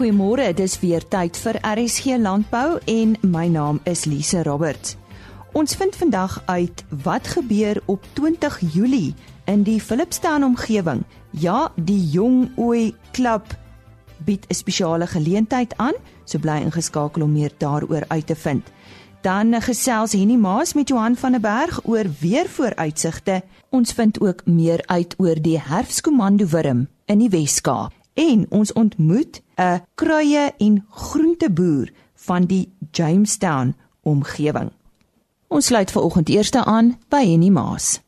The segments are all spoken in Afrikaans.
Goeiemôre, dis weer tyd vir RSG Landbou en my naam is Lise Roberts. Ons vind vandag uit wat gebeur op 20 Julie in die Philipstown omgewing. Ja, die Jong Ooi Klub bied 'n spesiale geleentheid aan, so bly ingeskakel om meer daaroor uit te vind. Dan gesels Henny Maas met Johan van der Berg oor weer vooruitsigte. Ons vind ook meer uit oor die herfskomando wurm in die Wes-Kaap en ons ontmoet 'n kruie en groenteboer van die Jamestown omgewing. Ons sluit vanoggend eers aan by Henny Maas.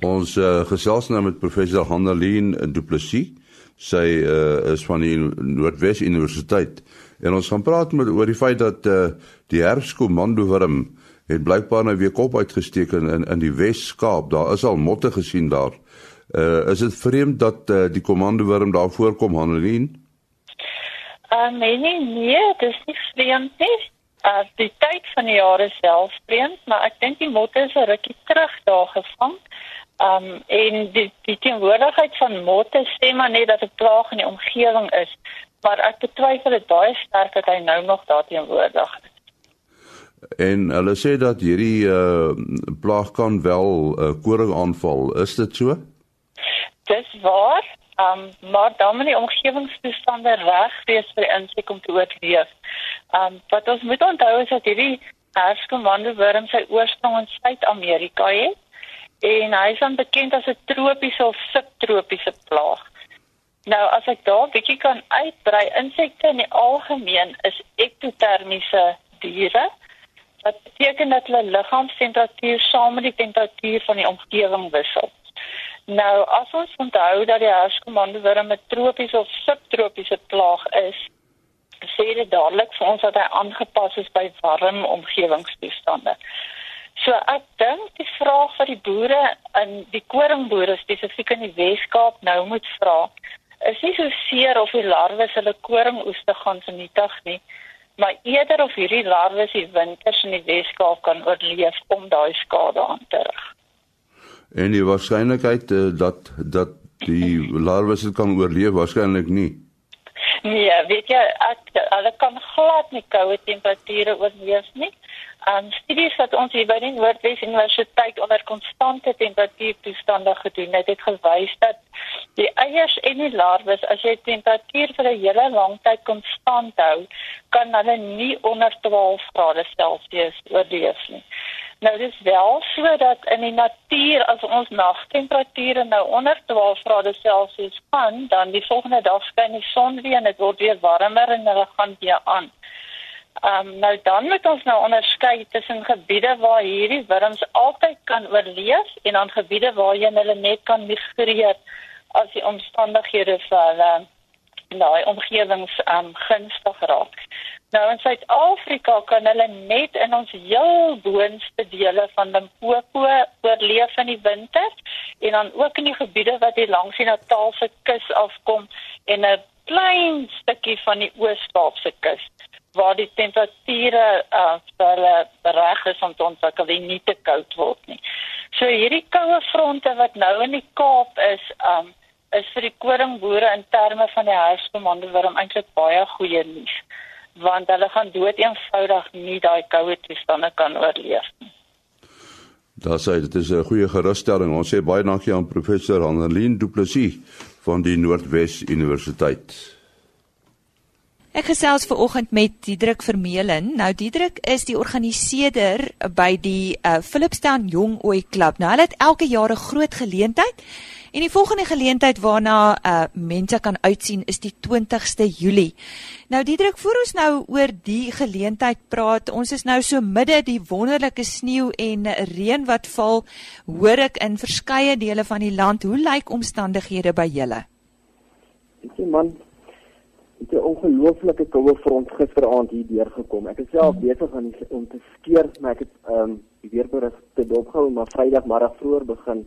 Ons uh, gesels nou met professor Handeline Duplessis. Sy uh, is van die Noordwes Universiteit en ons gaan praat met oor die feit dat uh, die herfskomando wurm het blykbaar nou weer kop uitgesteek in in die Wes-Kaap. Daar is al motte gesien daar. Uh is dit vreemd dat uh, die komandowurm daar voorkom Hanelien? Uh nee nee, nee dis nie vreemd nie. Uh die tyd van die jaar is self vreemd, maar ek dink die motte is 'n rukkie terug daar gevang. Um en die die teenwoordigheid van motte sê maar net dat 'n plaag in die omgewing is, maar ek betwyfel dit baie sterk dat hy nou nog daar teenwoordig is. En hulle sê dat hierdie uh plaag kan wel 'n uh, koring aanval. Is dit so? Dis waar. Um maar dan moet die omgewingstoestande reg wees vir insek om te oorleef. Um wat ons moet onthou is dat hierdie herskomando wurm sy oorsprong in Suid-Amerika het en hy is dan bekend as 'n tropiese of subtropiese plaag. Nou as ek daar bietjie kan uitbrei, insekte in die algemeen is ektotermiese diere. Wat beteken dat hulle liggaamstemperatuur saam met die temperatuur van die omgewing wissel. Nou, as ons onthou dat die herskomando wurm 'n tropiese of subtropiese plaag is, sê dit dadelik vir ons dat hy aangepas is by warm omgewingstoestande. So ek dink die vraag vir die boere in die koringboere spesifiek in die Wes-Kaap nou moet vra, is nie so seer of die larwes hulle koringoeste gaan vernietig nie, maar eerder of hierdie larwes die winters in die Wes-Kaap kan oorleef om daai skade aan te rig. En die waarskynlikheid uh, dat dat die larwes dit kan oorleef waarskynlik nie. Nee, weet jy, ek, hulle kan glad nie koue temperature oorleef nie. Um studies wat ons hier by die Noordwes Universiteit onder konstante temperatuurtoestande gedoen het, het gewys dat die eiers en die larwes as jy temperatuur vir 'n hele lang tyd konstant hou, kan hulle nie onder 12 grade Celsius oorleef nie. Nou dis wel sodat in die natuur as ons nagtemperature nou onder 12 grade Celsius gaan, dan die volgende dag skyn die son weer en dit word weer warmer en hulle gaan weer aan. Ehm um, nou dan moet ons nou onderskei tussen gebiede waar hierdie wurms altyd kan oorleef en dan gebiede waar jy hulle net kan migreer as die omstandighede vir hulle in daai omgewings ehm um, gunstig raak. Nou in Suid-Afrika kan hulle net in ons heel boonste dele van Limpopo oorleef in die winter en dan ook in die gebiede wat hier langs die Natalse kus afkom en 'n klein stukkie van die Oos-Kaapse kus waar die temperature uh vir reg is om te ontwikkel en nie te koud word nie. So hierdie koue fronte wat nou in die Kaap is, um is vir die koringboere in terme van die herfskomando wurm eintlik baie goeie nuus want hulle gaan dood eenvoudig nie daai koue toestande kan oorleef nie. Daar sê dit is 'n goeie gerusstelling. Ons sê baie dankie aan professor Annelien Du Plessis van die Noordwes Universiteit. Ek gesels ver oggend met Diedrik Vermeulen. Nou Diedrik is die organiseerder by die uh, Philipstown Jong Ooi Klub. Nou hulle het elke jaar 'n groot geleentheid En die volgende geleentheid waarna uh mense kan uitsien is die 20ste Julie. Nou Diedrik, voor ons nou oor die geleentheid praat, ons is nou so midde die wonderlike sneeu en reën wat val, hoor ek in verskeie dele van die land. Hoe lyk omstandighede by julle? Sê man, is 'n ongelooflike koue front gisteraand hier deurgekom. Ek is self besig aan om te skeer, maar ek het ehm um, die weerberig te dopgehou, maar Vrydagmiddag vroeër begin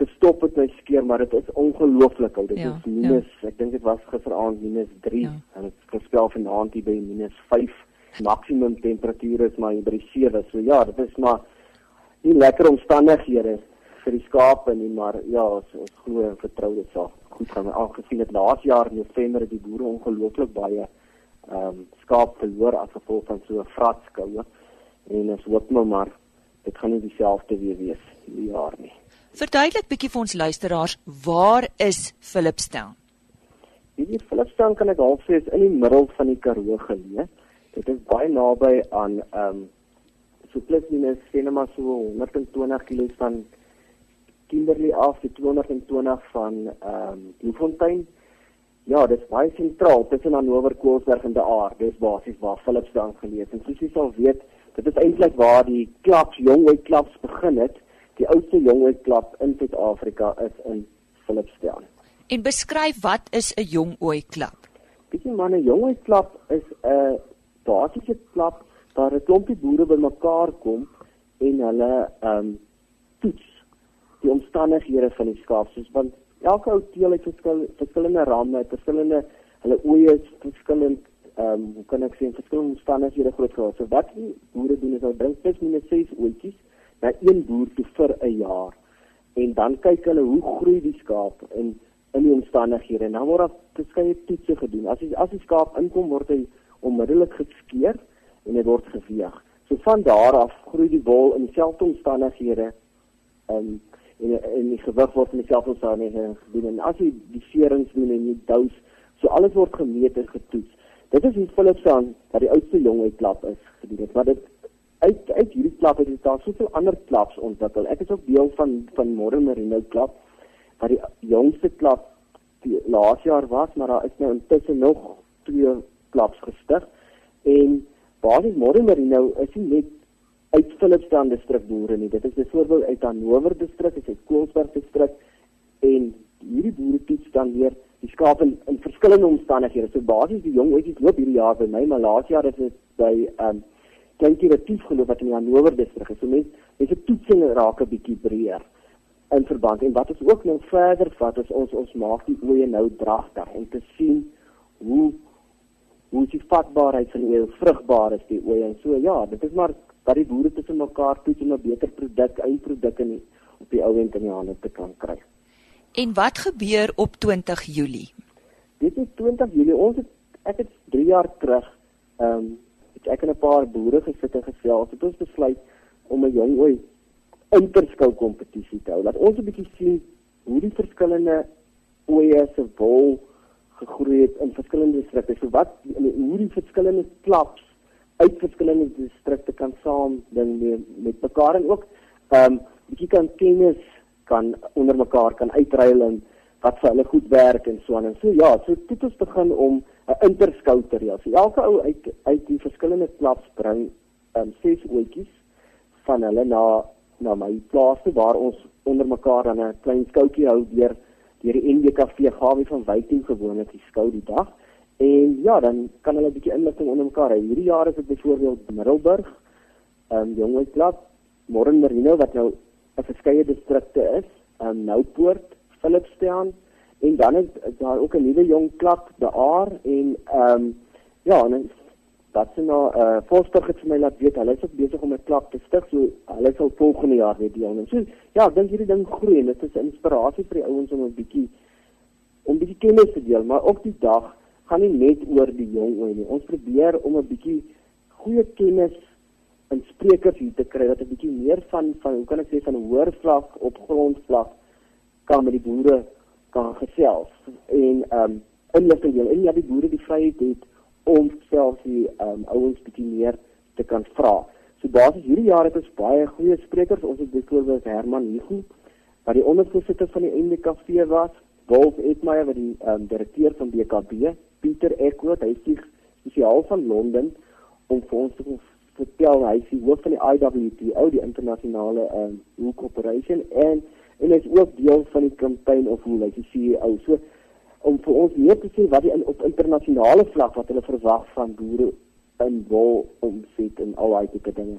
gestop het my skeer, maar dit is ongelooflik. Dit ja, is minus, ja. ek dink dit was gisteraand minus 3 ja. en dit gespel vanaand hier by minus 5. Maksimum temperatuur is maar by 7. So ja, dit is maar nie lekker omstandighede vir die skape nie, maar ja, ons ons glo en vertrou dit sal goed gaan. Aangesien dit laas jaar in November die boere ongelooflik baie ehm um, skaap verloor as gevolg van so 'n vratskoue en ons hoop nou maar dit gaan nie dieselfde weer wees hierdie jaar nie. Verduidelik bietjie vir ons luisteraars, waar is Philipstown? Hierdie Philipstown kan ek half sê is in die middel van die Karoo geleë. Dit is baie naby aan ehm um, so plus minus sinema so 120 km van Kimberley af, die 220 van ehm um, Bloemfontein. Ja, dit is baie sentraal tussen Hannover, Koelsberg en De Aar. Dis basies waar Philips dan gelees en soos jy sal weet, dit is eintlik waar die klubs, jongwyd klubs begin het. Die oudste jongwyd klub in Suid-Afrika is in Philipstown. En beskryf wat is 'n jongooi klub? Bietjie manne, jongwyd klub is 'n basiese klub waar 'n klompie boere bymekaar kom en hulle ehm um, toets die omstandighede van die skaap soos want elke ou teel het verskil, verskillende ramme, verskillende hulle oeye is verskillend ehm um, hoe kan ek sê verskillende omstandighede groot geword. So wat die boere doen is hulle bring plus minus 6 ooitjies na een boer toe vir 'n jaar. En dan kyk hulle hoe groei die skaap in in die omstandighede. En dan word daar verskeie toetse gedoen. As die as die skaap inkom word hy onmiddellik geskeer en hy word geweeg. So van daar af groei die wol in dieselfde omstandighede. Um, en en die gewig word in dieselfde omstandighede gedoen. En as jy die serings doen en die dous, so alles word gemeet en getoets. Dit is die Philipson wat die oudste jongheid klap is gedoen. Maar dit uit uit hierdie klap het daar soveel ander klaps ontwikkel. Ek is ook deel van van Modern Merino klap wat die jongste klap die laas jaar was, maar daar is nou intussen nog twee klaps gestig en basies Modern Merino is nie net uit Philipstown distrik boere nie. Dit is byvoorbeeld uit Hannover distrik, uit Koelsberg distrik en hierdie boere toets dan weer die skaap in, in verskillende omstandighede. So basies die jong ouetjies loop hierdie jaar by my, maar laas jaar is dit by ehm um, kleintjie retief geloop wat in die Hannover distrik is. So mense mense toetsing raak 'n bietjie breër in verband en wat ons ook nou verder vat is ons ons maak die oeye nou dragtig om te sien hoe hoe die vatbaarheid van die oeye vrugbaar is die oeye en so ja dit is maar dat die boere tussen mekaar toets om 'n beter produk eindproduk in die, op die ou end in die hande te kan kry. En wat gebeur op 20 Julie? Dit is 20 Julie. Ons het ek het 3 jaar terug ehm um, ek en 'n paar boere gesit en gesels het ons besluit om 'n jong ooi interskou kompetisie te hou. Laat ons 'n bietjie sien hoe die verskillende ooe se wol gegroei het in verskillende distrikte. So wat hoe die verskillende klaps uit verskillende distrikte kan saam ding met, met mekaar en ook ehm um, bietjie kan kennis kan onder mekaar kan uitruil en wat vir hulle goed werk en so aan en so ja, so dit het begin om 'n interskou te reël. So elke ou uit uit die verskillende klaps bring um, ses oetjies van hulle na na my plaas waar ons onder mekaar dan 'n klein skoutjie hou deur deur die NWKV Gawie van Wyking gewoonlik die skou die dag. En ja, dan kan hulle 'n bietjie inligting onder mekaar hê. Hierdie jaar is dit byvoorbeeld Middelburg, ehm um, Jongweiklap, Modern Merino wat nou 'n verskeie distrikte is, ehm um, Noupoort, Philipstown en dan is daar ook 'n nuwe jong klap, De Aar en ehm um, ja, en dat se nou eh Volksburg het vir my laat weet hulle is ook besig om 'n klap te stig, so hulle sal volgende jaar weer deel. So ja, ek dink hierdie ding groei en dit is 'n inspirasie vir die ouens om 'n bietjie om bietjie kennis te deel, maar ook die dag gaan nie net oor die jong oor nie. Ons probeer om 'n bietjie goeie kennis in sprekers hier te kry wat 'n bietjie meer van van hoe kan ek sê van hoër vlak op grondvlak kan met die boere kan gesels en ehm um, inligting deel. En ja, die boere die vryheid het om self die ehm um, ouens bietjie meer te kan vra. So basies hierdie jaar het ons baie goeie sprekers. Ons het byvoorbeeld Herman Hugo wat die ondervoorsitter van die NDKV was, Wolf Etmeyer wat die ehm um, direkteur van BKB Pieter Eckwood, hy is spesiaal van Londen om vir ons te vertel hy is die hoof van die IWTO, die internasionale um, wool corporation en en hy is ook deel van die campaign of hoe hy die CEO. So om vir ons meer te sê wat die in, op internasionale vlak wat hulle verwag van boere in wol omset en al daai tipe dinge.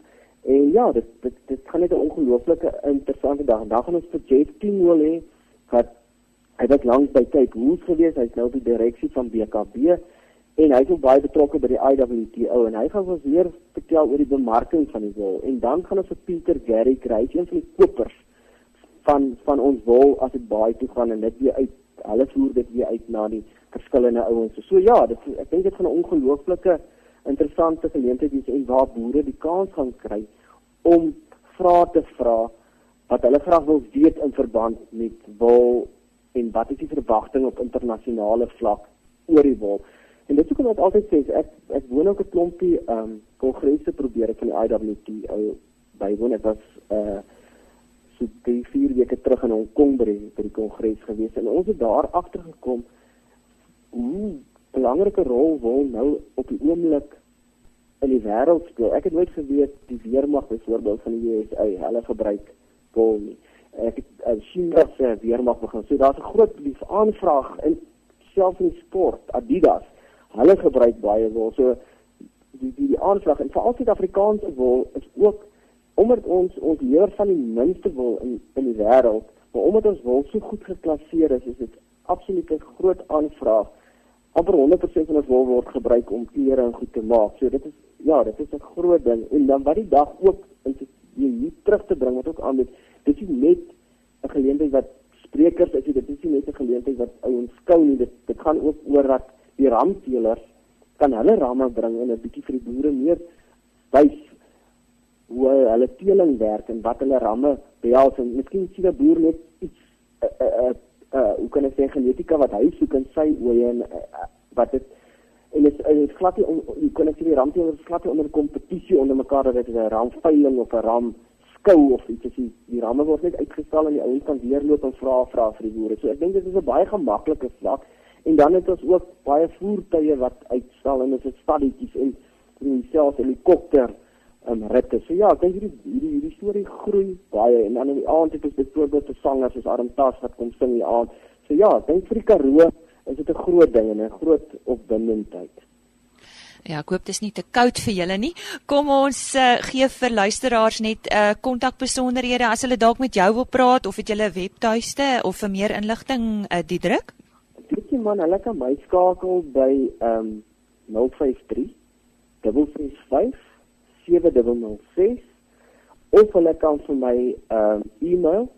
En ja, dit dit dit gaan net 'n ongelooflike interessante dag. Dag gaan ons vir Jeff Tingwell hê wat hy het lank by kyk hoe's gewees hy's nou op die direksie van BKB en hy's ook baie betrokke by die IWTO en hy gaan ons weer vertel oor die bemarking van die wol en dan gaan ons vir Pieter Gary kry een van die kopers van van ons wol as dit baie toe gaan en dit weer uit hulle voer dit weer uit na die verskillende ouens. So ja, dit ek dink dit gaan 'n ongelooflike interessante geleentheid wees en waar boere die kans gaan kry om vrae te vra wat hulle graag wil weet in verband met wol en wat is die verwagting op internasionale vlak oor die wol. En dit is hoekom ek altyd sê ek ek woon ook 'n klompie ehm um, kongresse probeer ek van die IWT uh, bywoon. Ek was uh so drie vier weke terug in Hong Kong by die, by die kongres gewees en ons het daar agtergekom hoe belangrike rol wil nou op die oomblik in die wêreld speel. Ek het nooit geweet die weermag byvoorbeeld van die USA, hulle gebruik wol nie. Ek het uh, China se weermag begin. So daar's 'n groot lief aanvraag in selfs in sport. Adidas, hulle gebruik baie wol. So die die, die aanvraag en veral Suid-Afrikaanse wol is ook omdat ons ons lewer van die minste wol in in die wêreld, maar omdat ons wol so goed geklasseer is, is dit absoluut 'n groot aanvraag. amper 100% van ons wol word gebruik om klere en goed te maak. So dit is ja, dit is 'n groot ding en dan wat die dag ook in hier terug te bring wat ook aan met dit is net 'n geleentheid wat sprekers is, dit is net 'n geleentheid wat ouens skou nie, dit dit gaan ook oor dat die ramteelers kan hulle ramme bring en 'n bietjie vir die boere meer wys hoe hulle teeling werk en wat hulle ramme behels en miskien sien 'n boer net iets uh, uh, uh, uh, hoe kan ek sê genetika wat hy soek in sy oeye en uh, wat dit en dit is glad nie hoe kan sê die ramteeler is glad nie onder kompetisie onder mekaar dat dit 'n ramveiling of 'n ram skou of iets as die, die ramme word net uitgestel en die ouens kan deurloop en vra vra vir die boere. So ek dink dit is 'n baie gemaklike vlak en dan het ons ook baie voertuie wat uitstal en dit is staddietjies en selfs helikopter um, ritte. So ja, ek dink hierdie hierdie hierdie storie groei baie en dan in die aand het ons byvoorbeeld te sangers soos Adam Tas wat kom sing die aand. So ja, ek dink vir die Karoo is dit 'n groot ding en 'n groot opwindendheid. Ja, ek hoop dit is nie te koud vir julle nie. Kom ons uh, gee vir luisteraars net 'n uh, kontakbesonderhede as hulle dalk met jou wil praat of het jy 'n webtuiste of vir meer inligting uh, die druk? Dit is man, hulle kan my skakel by um, 053 365 7006 of hulle kan vir my um, e-mail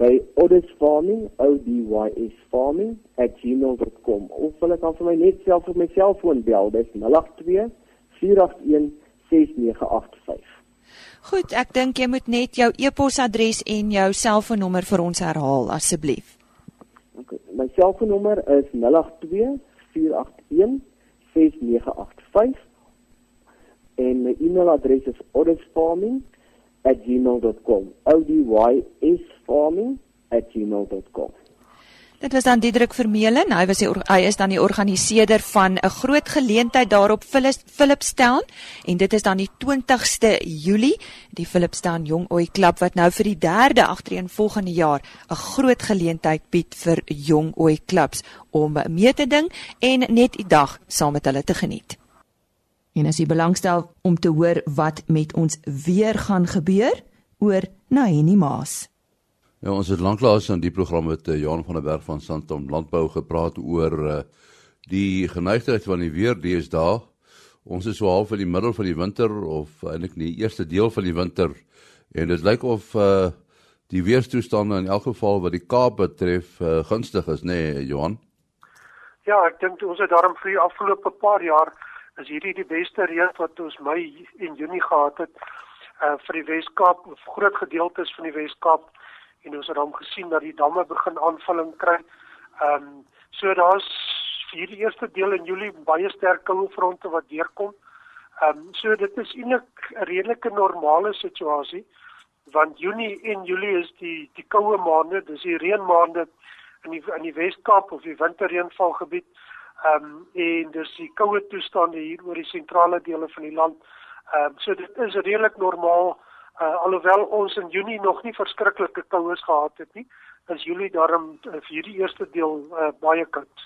by odsfarming@gmail.com of hulle kan vir my net self op my selfoon bel. Dis 082 481 6985 Goed, ek dink jy moet net jou e-posadres en jou selfoonnommer vir ons herhaal asseblief. Okay, my selfoonnommer is 082 481 6985 en my e-mailadres is oddysfarming@gmail.com. O D Y S farming@gmail.com. Dit was dan Diedrik Vermeulen. Hy was die hy is dan die organiseerder van 'n groot geleentheid daarop Philipstown en dit is dan die 20ste Julie, die Philipstown Jong Ooi Klub wat nou vir die derde agtereen volgende jaar 'n groot geleentheid bied vir jong ooi klubs om mee te ding en net die dag saam met hulle te geniet. En as jy belangstel om te hoor wat met ons weer gaan gebeur oor Naheni Maas. Ja, ons het lanklaas aan die program met uh, Johan van der Berg van Santam Landbou gepraat oor uh, die geneigtheid van die weer deesdae. Ons is so half in die middel van die winter of eintlik nie die eerste deel van die winter en dit lyk of uh, die weerstoestande in elk geval wat die Kaap betref uh, gunstig is, nê, nee, Johan? Ja, ek dink ons het daarom vir die afgelope paar jaar is hierdie die beste reën wat ons Mei en Junie gehad het uh vir die Weskaap groot gedeeltes van die Weskaap en ons het dan gesien dat die damme begin aanvulling kry. Ehm um, so daar's vir die eerste deel in Julie baie sterk koue fronte wat deurkom. Ehm um, so dit is eintlik 'n redelike normale situasie want Junie en Julie is die die koue maande, dis die reënmaande in die in die Weskaap of die winterreënvalgebied. Ehm um, en dis die koue toestande hier oor die sentrale dele van die land. Ehm um, so dit is redelik normaal uh, alhoewel ons in Junie nog nie verskriklike koues gehad het nie. Is Julie daarom uh, vir hierdie eerste deel uh, baie koud.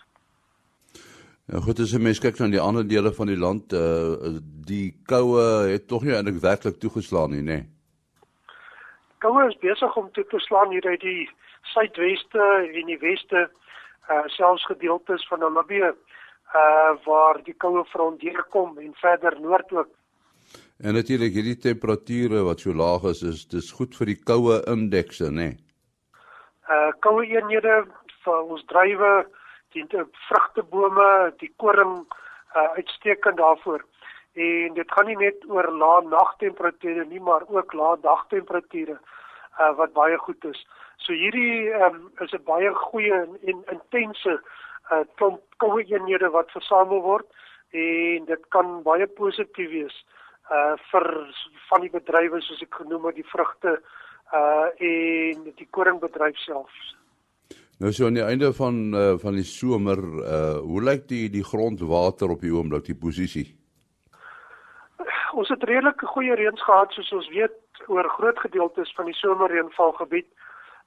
Ja goed, as jy mens kyk na die ander dele van die land, uh, die koue het tog nie eintlik werklik toegeslaan nie, nê. Koue is besig om toe te slaan hier uit die suidweste en die weste uh selfs gedeeltes van Namibië uh waar die koue front deurkom en verder noord ook. En natuurlik hierdie temperature wat so laag is, is dis goed vir die koue indekse, nê? Nee? Uh koue eenhede vir ons druiwe, die vrugtebome, die koring uh uitstekend daarvoor. En dit gaan nie net oor lae nagtemperature nie, maar ook lae dagtemperature uh wat baie goed is. So hierdie um, is 'n baie goeie en, en intense uh klomp koue eenhede wat versamel word en dit kan baie positief wees uh vir van die bedrywe soos ek genoem het die vrugte uh en die koringbedryf self. Nou so aan die einde van uh van die somer uh hoe lyk die die grondwater op die oomblik die posisie? Ons het redelike goeie reëns gehad soos ons weet oor groot gedeeltes van die somerreënvalgebied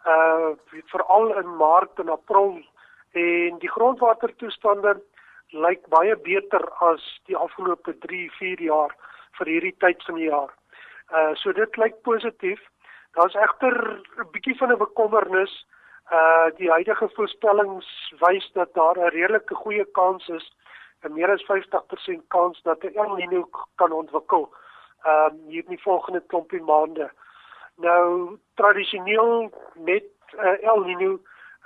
uh veral in Maart en April en die grondwatertoestande lyk baie beter as die afgelope 3, 4 jaar vir hierdie tyd van die jaar. Uh so dit lyk positief. Daar's egter 'n bietjie van 'n bekommernis. Uh die huidige voorspellings wys dat daar 'n redelike goeie kans is, 'n meer as 50% kans dat 'n El Niño kan ontwikkel. Um uh, hier in die volgende klompie maande. Nou tradisioneel met uh, El Niño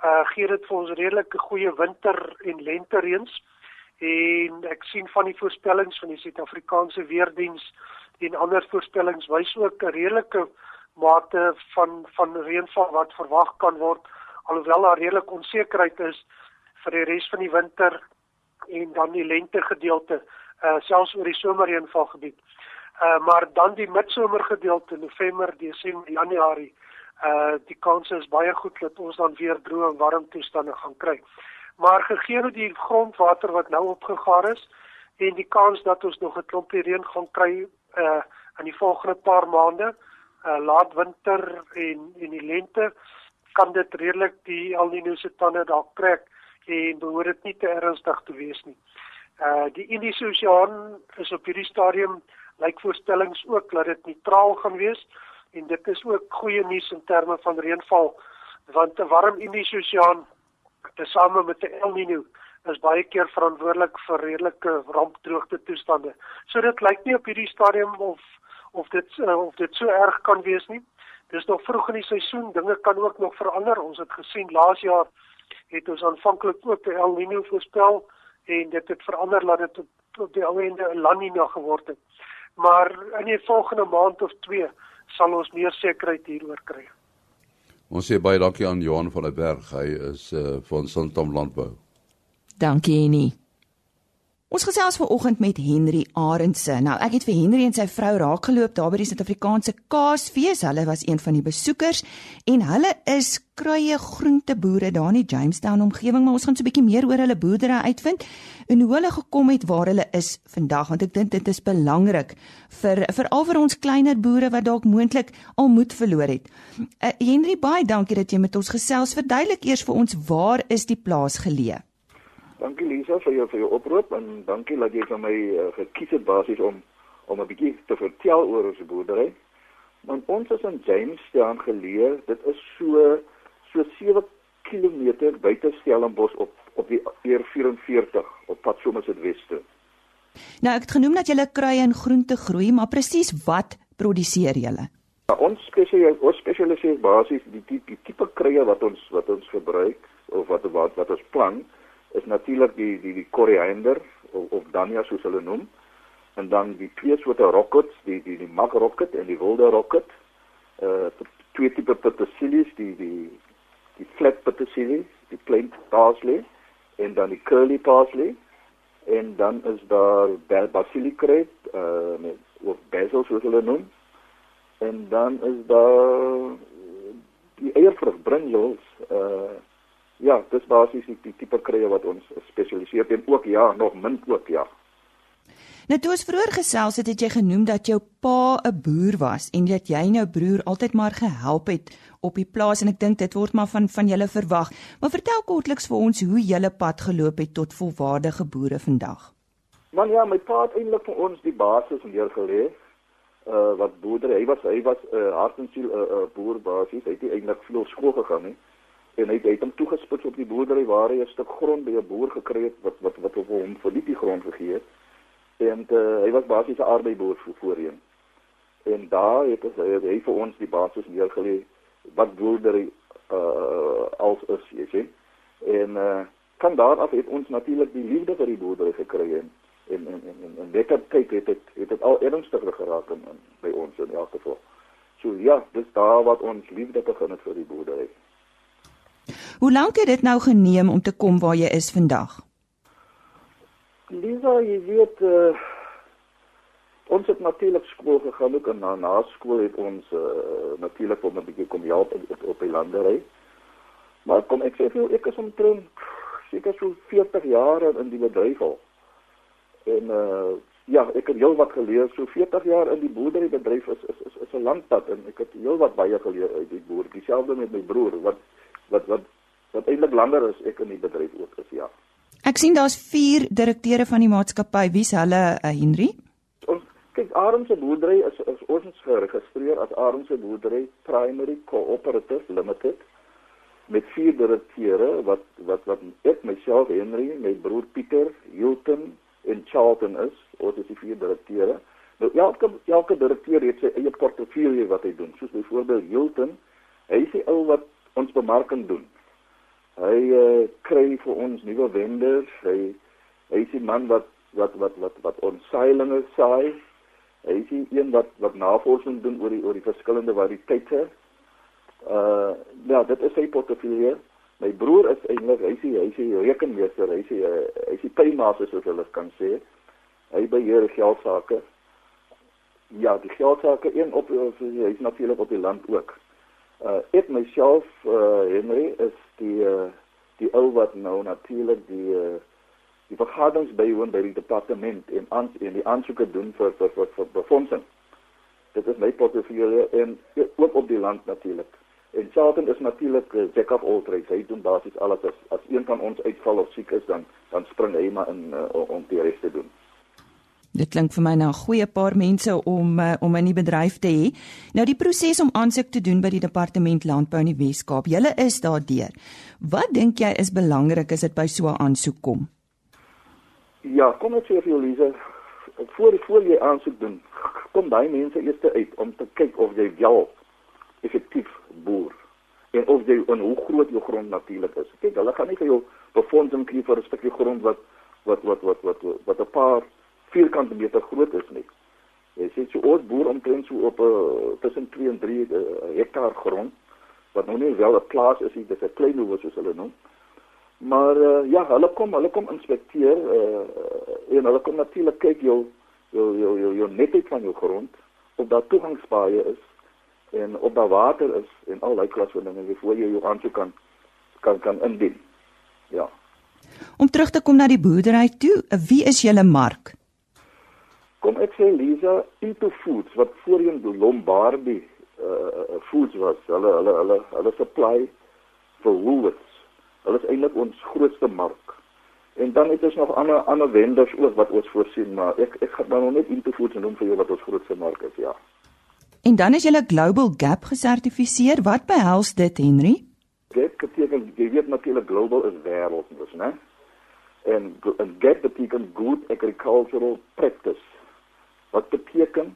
uh gee dit vir ons redelike goeie winter en lente reëns en ek sien van die voorspellings van die Suid-Afrikaanse weerdiens en ander voorspellings wys ook 'n redelike mate van van reënval wat verwag kan word alhoewel daar redelik onsekerheid is vir die res van die winter en dan die lente gedeelte uh selfs oor die somerreënvalgebied. Uh maar dan die midsomer gedeelte November, Desember, Januarie uh die kans is baie goed dat ons dan weer droë en warm toestande gaan kry. Maar gegee hoe die grondwater wat nou opgegaar is en die kans dat ons nog 'n klompie reën gaan kry uh in die volgende paar maande, uh laat winter en en die lente kan dit redelik die El Niño se tande dalk trek en behoort dit nie te ernstig te wees nie. Uh die Indiese Oseaan is op hierdie stadium lyk voorstellings ook dat dit neutraal gaan wees en dit is ook goeie nuus in terme van reënval want 'n warm Indiese Oseaan tesame met 'n El Niño is baie keer verantwoordelik vir redelike rampdroogte toestande. So dit lyk nie op hierdie stadium of of dit uh, of dit so erg kan wees nie. Dis nog vroeg in die seisoen, dinge kan ook nog verander. Ons het gesien laas jaar het ons aanvanklik ook 'n El Niño voorspel en dit het verander dat dit op die einde 'n La Niña geword het. Maar in die volgende maand of 2 sal ons meer sekerheid hieroor kry. Ons sê baie dankie aan Johan van der Berg. Hy is uh van Santam Landbou. Dankie Annie. Ons gesels vanoggend met Henry Arendse. Nou, ek het vir Henry en sy vrou raakgeloop daar by die Suid-Afrikaanse Kaasfees. Hulle was een van die besoekers en hulle is kruie groenteboere daar in die Jamestown omgewing, maar ons gaan so 'n bietjie meer oor hulle boerdery uitvind en hoe hulle gekom het waar hulle is vandag, want ek dink dit is belangrik vir veral vir ons kleiner boere wat dalk moontlik al moed verloor het. Uh, Henry, baie dankie dat jy met ons gesels. Verduidelik eers vir ons waar is die plaas geleë? Dankie Lisa vir jou vir jou oproep en dankie dat jy vir my uh, gekies het basies om om 'n bietjie te vertel oor ons boerdery. Want ons is in Jamestown geleë. Dit is so so 7 km buite Stellenbosch op op die R44 op pad soms het weste. Nou ek het genoem dat julle kruie en groente groei, maar presies wat produseer julle? Ja, ons spesialis ons spesialiseer basies die, die, die tipe kruie wat ons wat ons gebruik of wat wat wat ons plant is natuurlik die die die koriander of, of dania soos hulle noem en dan die twee soorte rockets die die die mag rocket en die wilde rocket uh twee tipe petersilie die die die flat petersilie die plain parsley en dan die curly parsley en dan is daar basilicreep uh met of basil soos hulle noem en dan is daar die eiervrug brinjels uh ja, dis basies die, die tipe kruie wat ons spesialiseer in ook ja, nog min ook ja. Nou toe ons vroeër gesels het, het jy genoem dat jou pa 'n boer was en dat jy nou broer altyd maar gehelp het op die plaas en ek dink dit word maar van van julle verwag. Maar vertel kortliks vir ons hoe julle pad geloop het tot volwaardige boere vandag. Man ja, my pa het eintlik vir ons die basis neergelê. Uh wat boerdery, hy was hy was 'n uh, hart en siel 'n uh, uh, boer basis. Hy het eintlik veel skool gegaan nie en hy het hom toegespits op die boerdery waar hy 'n stuk grond by 'n boer gekry het wat wat wat op hom vir die grond gegee het. En uh, hy was basies 'n arbeidsboer voor voorheen. En daar het hy, hy vir ons die basis neergelê wat boerdery uh als is, jy sien. En uh kan daar af het ons natuurlik die liefde vir die boerdery gekry en en en en, en het kyk het dit het dit al ernstiger geraak in, in by ons in elk geval. So ja, dis daar wat ons liefde begin het vir die boerdery. Hoe lank het dit nou geneem om te kom waar jy is vandag? Lisa, jy weet uh, ons het natuurlik skool gegaan ook en na na skool het ons uh, natuurlik om 'n bietjie kom help op, op, op die landery. Maar kom ek sê vir jou, ek is omtrent seker so 40 jaar in die bedryf al. En uh ja, ek het heel wat geleer. So 40 jaar in die boerderybedryf is is is, is 'n lang pad en ek het heel wat baie geleer uit die boer. Dieselfde met my broer wat wat wat wat eintlik langer as ek in die bedryf ook is, ja. Ek sien daar's 4 direkteure van die maatskappy. Wie's hulle, uh, Henry? Ons kyk Arendse boerdery is is ons geregistreer as Arendse boerdery Primary Cooperative Limited met vier direkteure wat wat wat ek myself Henry, my broer Pieter, Hilton en Charlton is. Ons is die vier direkteure. Nou elke elke direkteur het sy eie portefeulje wat hy doen. Soos byvoorbeeld Hilton, hy is die ou wat ons bemarking doen. Hy uh, kry vir ons nuwe vendors. Hy hy is die man wat wat wat wat wat ons seilings saai. Hy is die een wat wat navorsing doen oor die oor die verskillende variëteite. Uh ja, dit is sy portefeulje. My broer is eintlik hy sê hy sê rekenmeester, hy sê hy sê paymaster soos hulle kan sê. Hy beheer geld sake. Ja, die geld sake een op hy is natuurlik op die land ook. Uh ek myself uh Henry is die uh die ou wat nou natuurlik die uh die vergaderings bywoon by die departement en aan en die aansoeke doen vir vir vir, vir befondsing. Dit is my portefeulje en ook op die land natuurlik. En Charlton is natuurlik uh, jack of all trades. Hy doen basies alles as as een van ons uitval of siek is dan dan spring hy maar in uh, om die res te doen. Dit klink vir my nou 'n goeie paar mense om uh, om in die bedryf te hê. Nou die proses om aansoek te doen by die departement landbou in die Wes-Kaap. Julle is daardeur. Wat dink jy is belangrik as dit by so 'n aansoek kom? Ja, kom ek sê vir jou Lise, voor voor jy aansoek doen, kom daai mense eers uit om te kyk of jy wel effektief boer en of jy en hoe groot jou grond natuurlik is. Kyk, hulle gaan nie vir jou befondsing gee vir 'n stukkie grond wat wat wat wat wat wat 'n paar vierkante meter groot is nie. Jy sê so ons boer omtrent so op 'n uh, tussen 2 en 3 uh, hektaar grond wat nou nie wel 'n plaas is nie, dis 'n klein hoewe soos hulle noem. Maar uh, ja, hulle kom, hulle kom inspekteer uh, en hulle kom natuurlik kyk jou jou jou jou, jou netheid van jou grond of daar toegangspaaie is en op daar water is en al daai klas van dinge voor jy jou aansoek kan kan kan indien. Ja. Om terug te kom na die boerdery toe, wie is julle mark? Kom ek sê Lisa, Into Foods wat voorheen Lombardi uh foods was. Hulle hulle hulle hulle supply vir Woolworths. Hulle is eintlik ons grootste mark. En dan het ons nog ander ander vendors ook wat ons voorsien, maar ek ek gaan nou net Into Foods noem vir jou wat ons grootste mark is, ja. En dan is jy Global Gap gesertifiseer. Wat behels dit, Henry? Gap beteken jy weet natuurlik global is wêreld, dus, né? En, en Gap beteken good agricultural practice. Wat beteken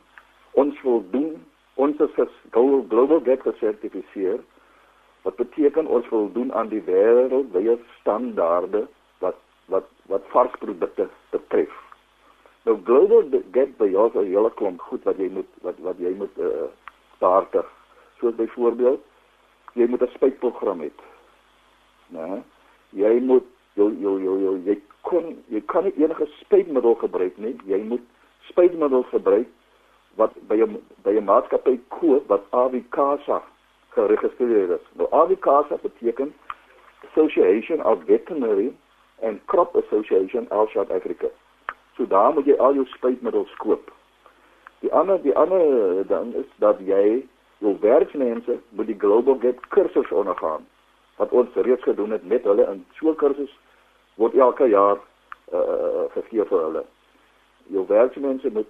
ons wil doen ons is global gap gesertifiseer wat beteken ons wil doen aan die wêreldwye standaarde wat wat wat varsprodukte betref. Nou global gap by jou is 'n hele klomp goed wat jy moet wat wat jy moet uh starter. Soos byvoorbeeld jy moet 'n spuitprogram hê. Né? Jy moet jou jou jou jy kon jy kan enige spuitmiddel gebruik nie. Jy moet spuitmiddels gebruik wat by 'n by 'n maatskappy koop wat AVCASA geregistreer is. Nou AVCASA beteken Association of Veterinary and Crop Association of South Africa. So daar moet jy al jou spuitmiddels koop. Die ander die ander dan is dat jy jou werkmense moet die Global Gap kursus ondergaan wat ons reeds gedoen het met hulle in so 'n kursus word elke jaar uh gegee vir hulle. Jou werkmense moet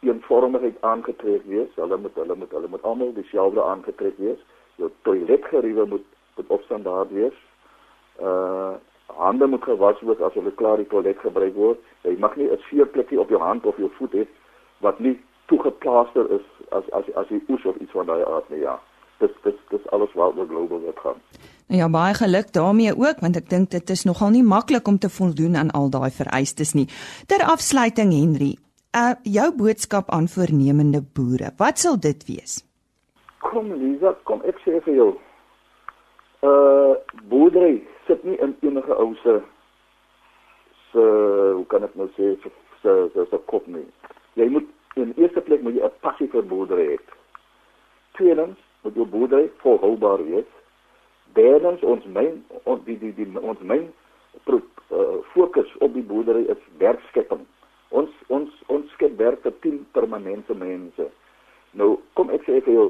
eenvormigheid aangetrek wees. Hulle moet hulle moet hulle moet almal dieselfde aangetrek wees. Jou toiletgeriewe moet moet op standaard wees. Uh hande moet gewas word as hulle klaar die toilet gebruik word. Jy mag nie 'n seerplekkie op jou hand of jou voet hê wat nie toegeplaaster is as as as jy oes of iets van daai aard nie ja. Dis dis dis alles waaroor global dit gaan. Nou ja, baie geluk daarmee ook want ek dink dit is nogal nie maklik om te voldoen aan al daai vereistes nie. Ter afsluiting Henry, uh jou boodskap aan voornemende boere, wat sal dit wees? Kom Lisa, kom ek sê vir jou. Uh boerdery sit nie in enige ou se se hoe kan ek nou sê se se se kop nie. Jy moet in eerste plek moet jy 'n passie vir boerdery hê. Tweedens moet jou boerdery volhoubaar wees. Derdens ons myn ons die die, die ons myn uh, fokus op die boerdery is werkskepping. Ons ons ons skep werk vir 10 permanente mense. Nou kom ek sê vir jou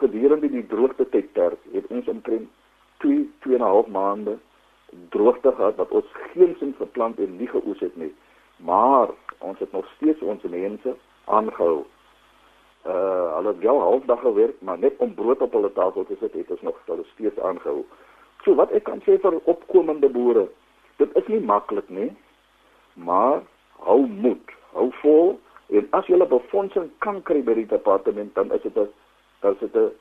gedurende die droogte tydperk het ons omtrent 2 2 en 'n half maande droogte gehad wat ons geen sin verplant en nie geoes het nie. Maar ons het nog steeds ons mense aangehou. Uh hulle het wel halfdag gewerk, maar net om brood op hulle tafel te sit, het ons nog hulle steeds aangehou. So wat ek kan sê vir opkomende boere, dit is nie maklik nie, maar hou moed, hou vol en as jy 'n befondsing kan kry by die departement, dan is dit 'n dan is dit 'n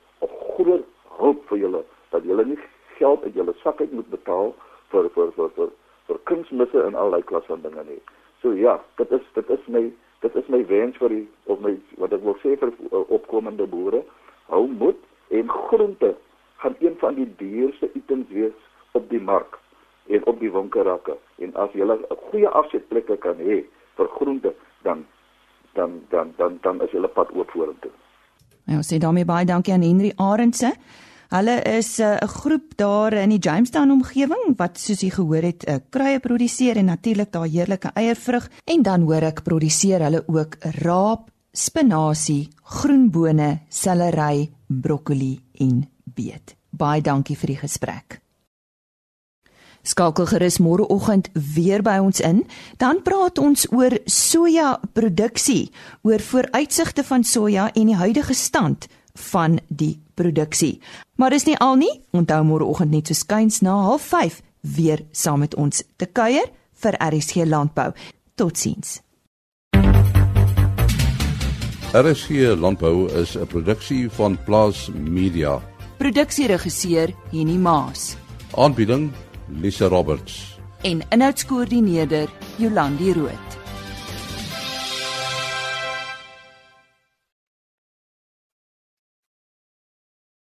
groot hulp vir julle dat julle nie geld uit julle sak uit moet betaal vir vir vir vir, vir kunsmisse en allerlei klas van dinge nie. So ja, dit is dit is my dit is my wens vir die of my wat ek wil sê vir uh, opkomende boere, hou moed en groente gaan een van die duurste items wees op die mark en op die winkelrakke en as jy 'n goeie afsetplekke kan hê vir groente dan dan dan dan dan is jy op pad oop vorentoe. Nou sê daarmee baie dankie aan Henry Arendse. Hulle is eh, 'n uh, groep daar in die Jamestown omgewing wat soos jy gehoor het, uh, kruie produseer en natuurlik daai heerlike eiervrug en dan hoor ek produseer hulle ook raap, spinasie, groenbone, sellery, broccoli en beet. Baie dankie vir die gesprek. Skakel gerus môreoggend weer by ons in, dan praat ons oor soja produksie, oor vooruitsigte van soja en die huidige stand van die produksie. Maar dis nie al nie. Onthou môreoggend net so skuins na 05:30 weer saam met ons te kuier vir RSG Landbou. Totsiens. RSG Landbou is 'n produksie van Plaas Media. Produksieregisseur Henny Maas. Aanbieding Lisa Roberts en inhoudskoördineerder Jolandi Root.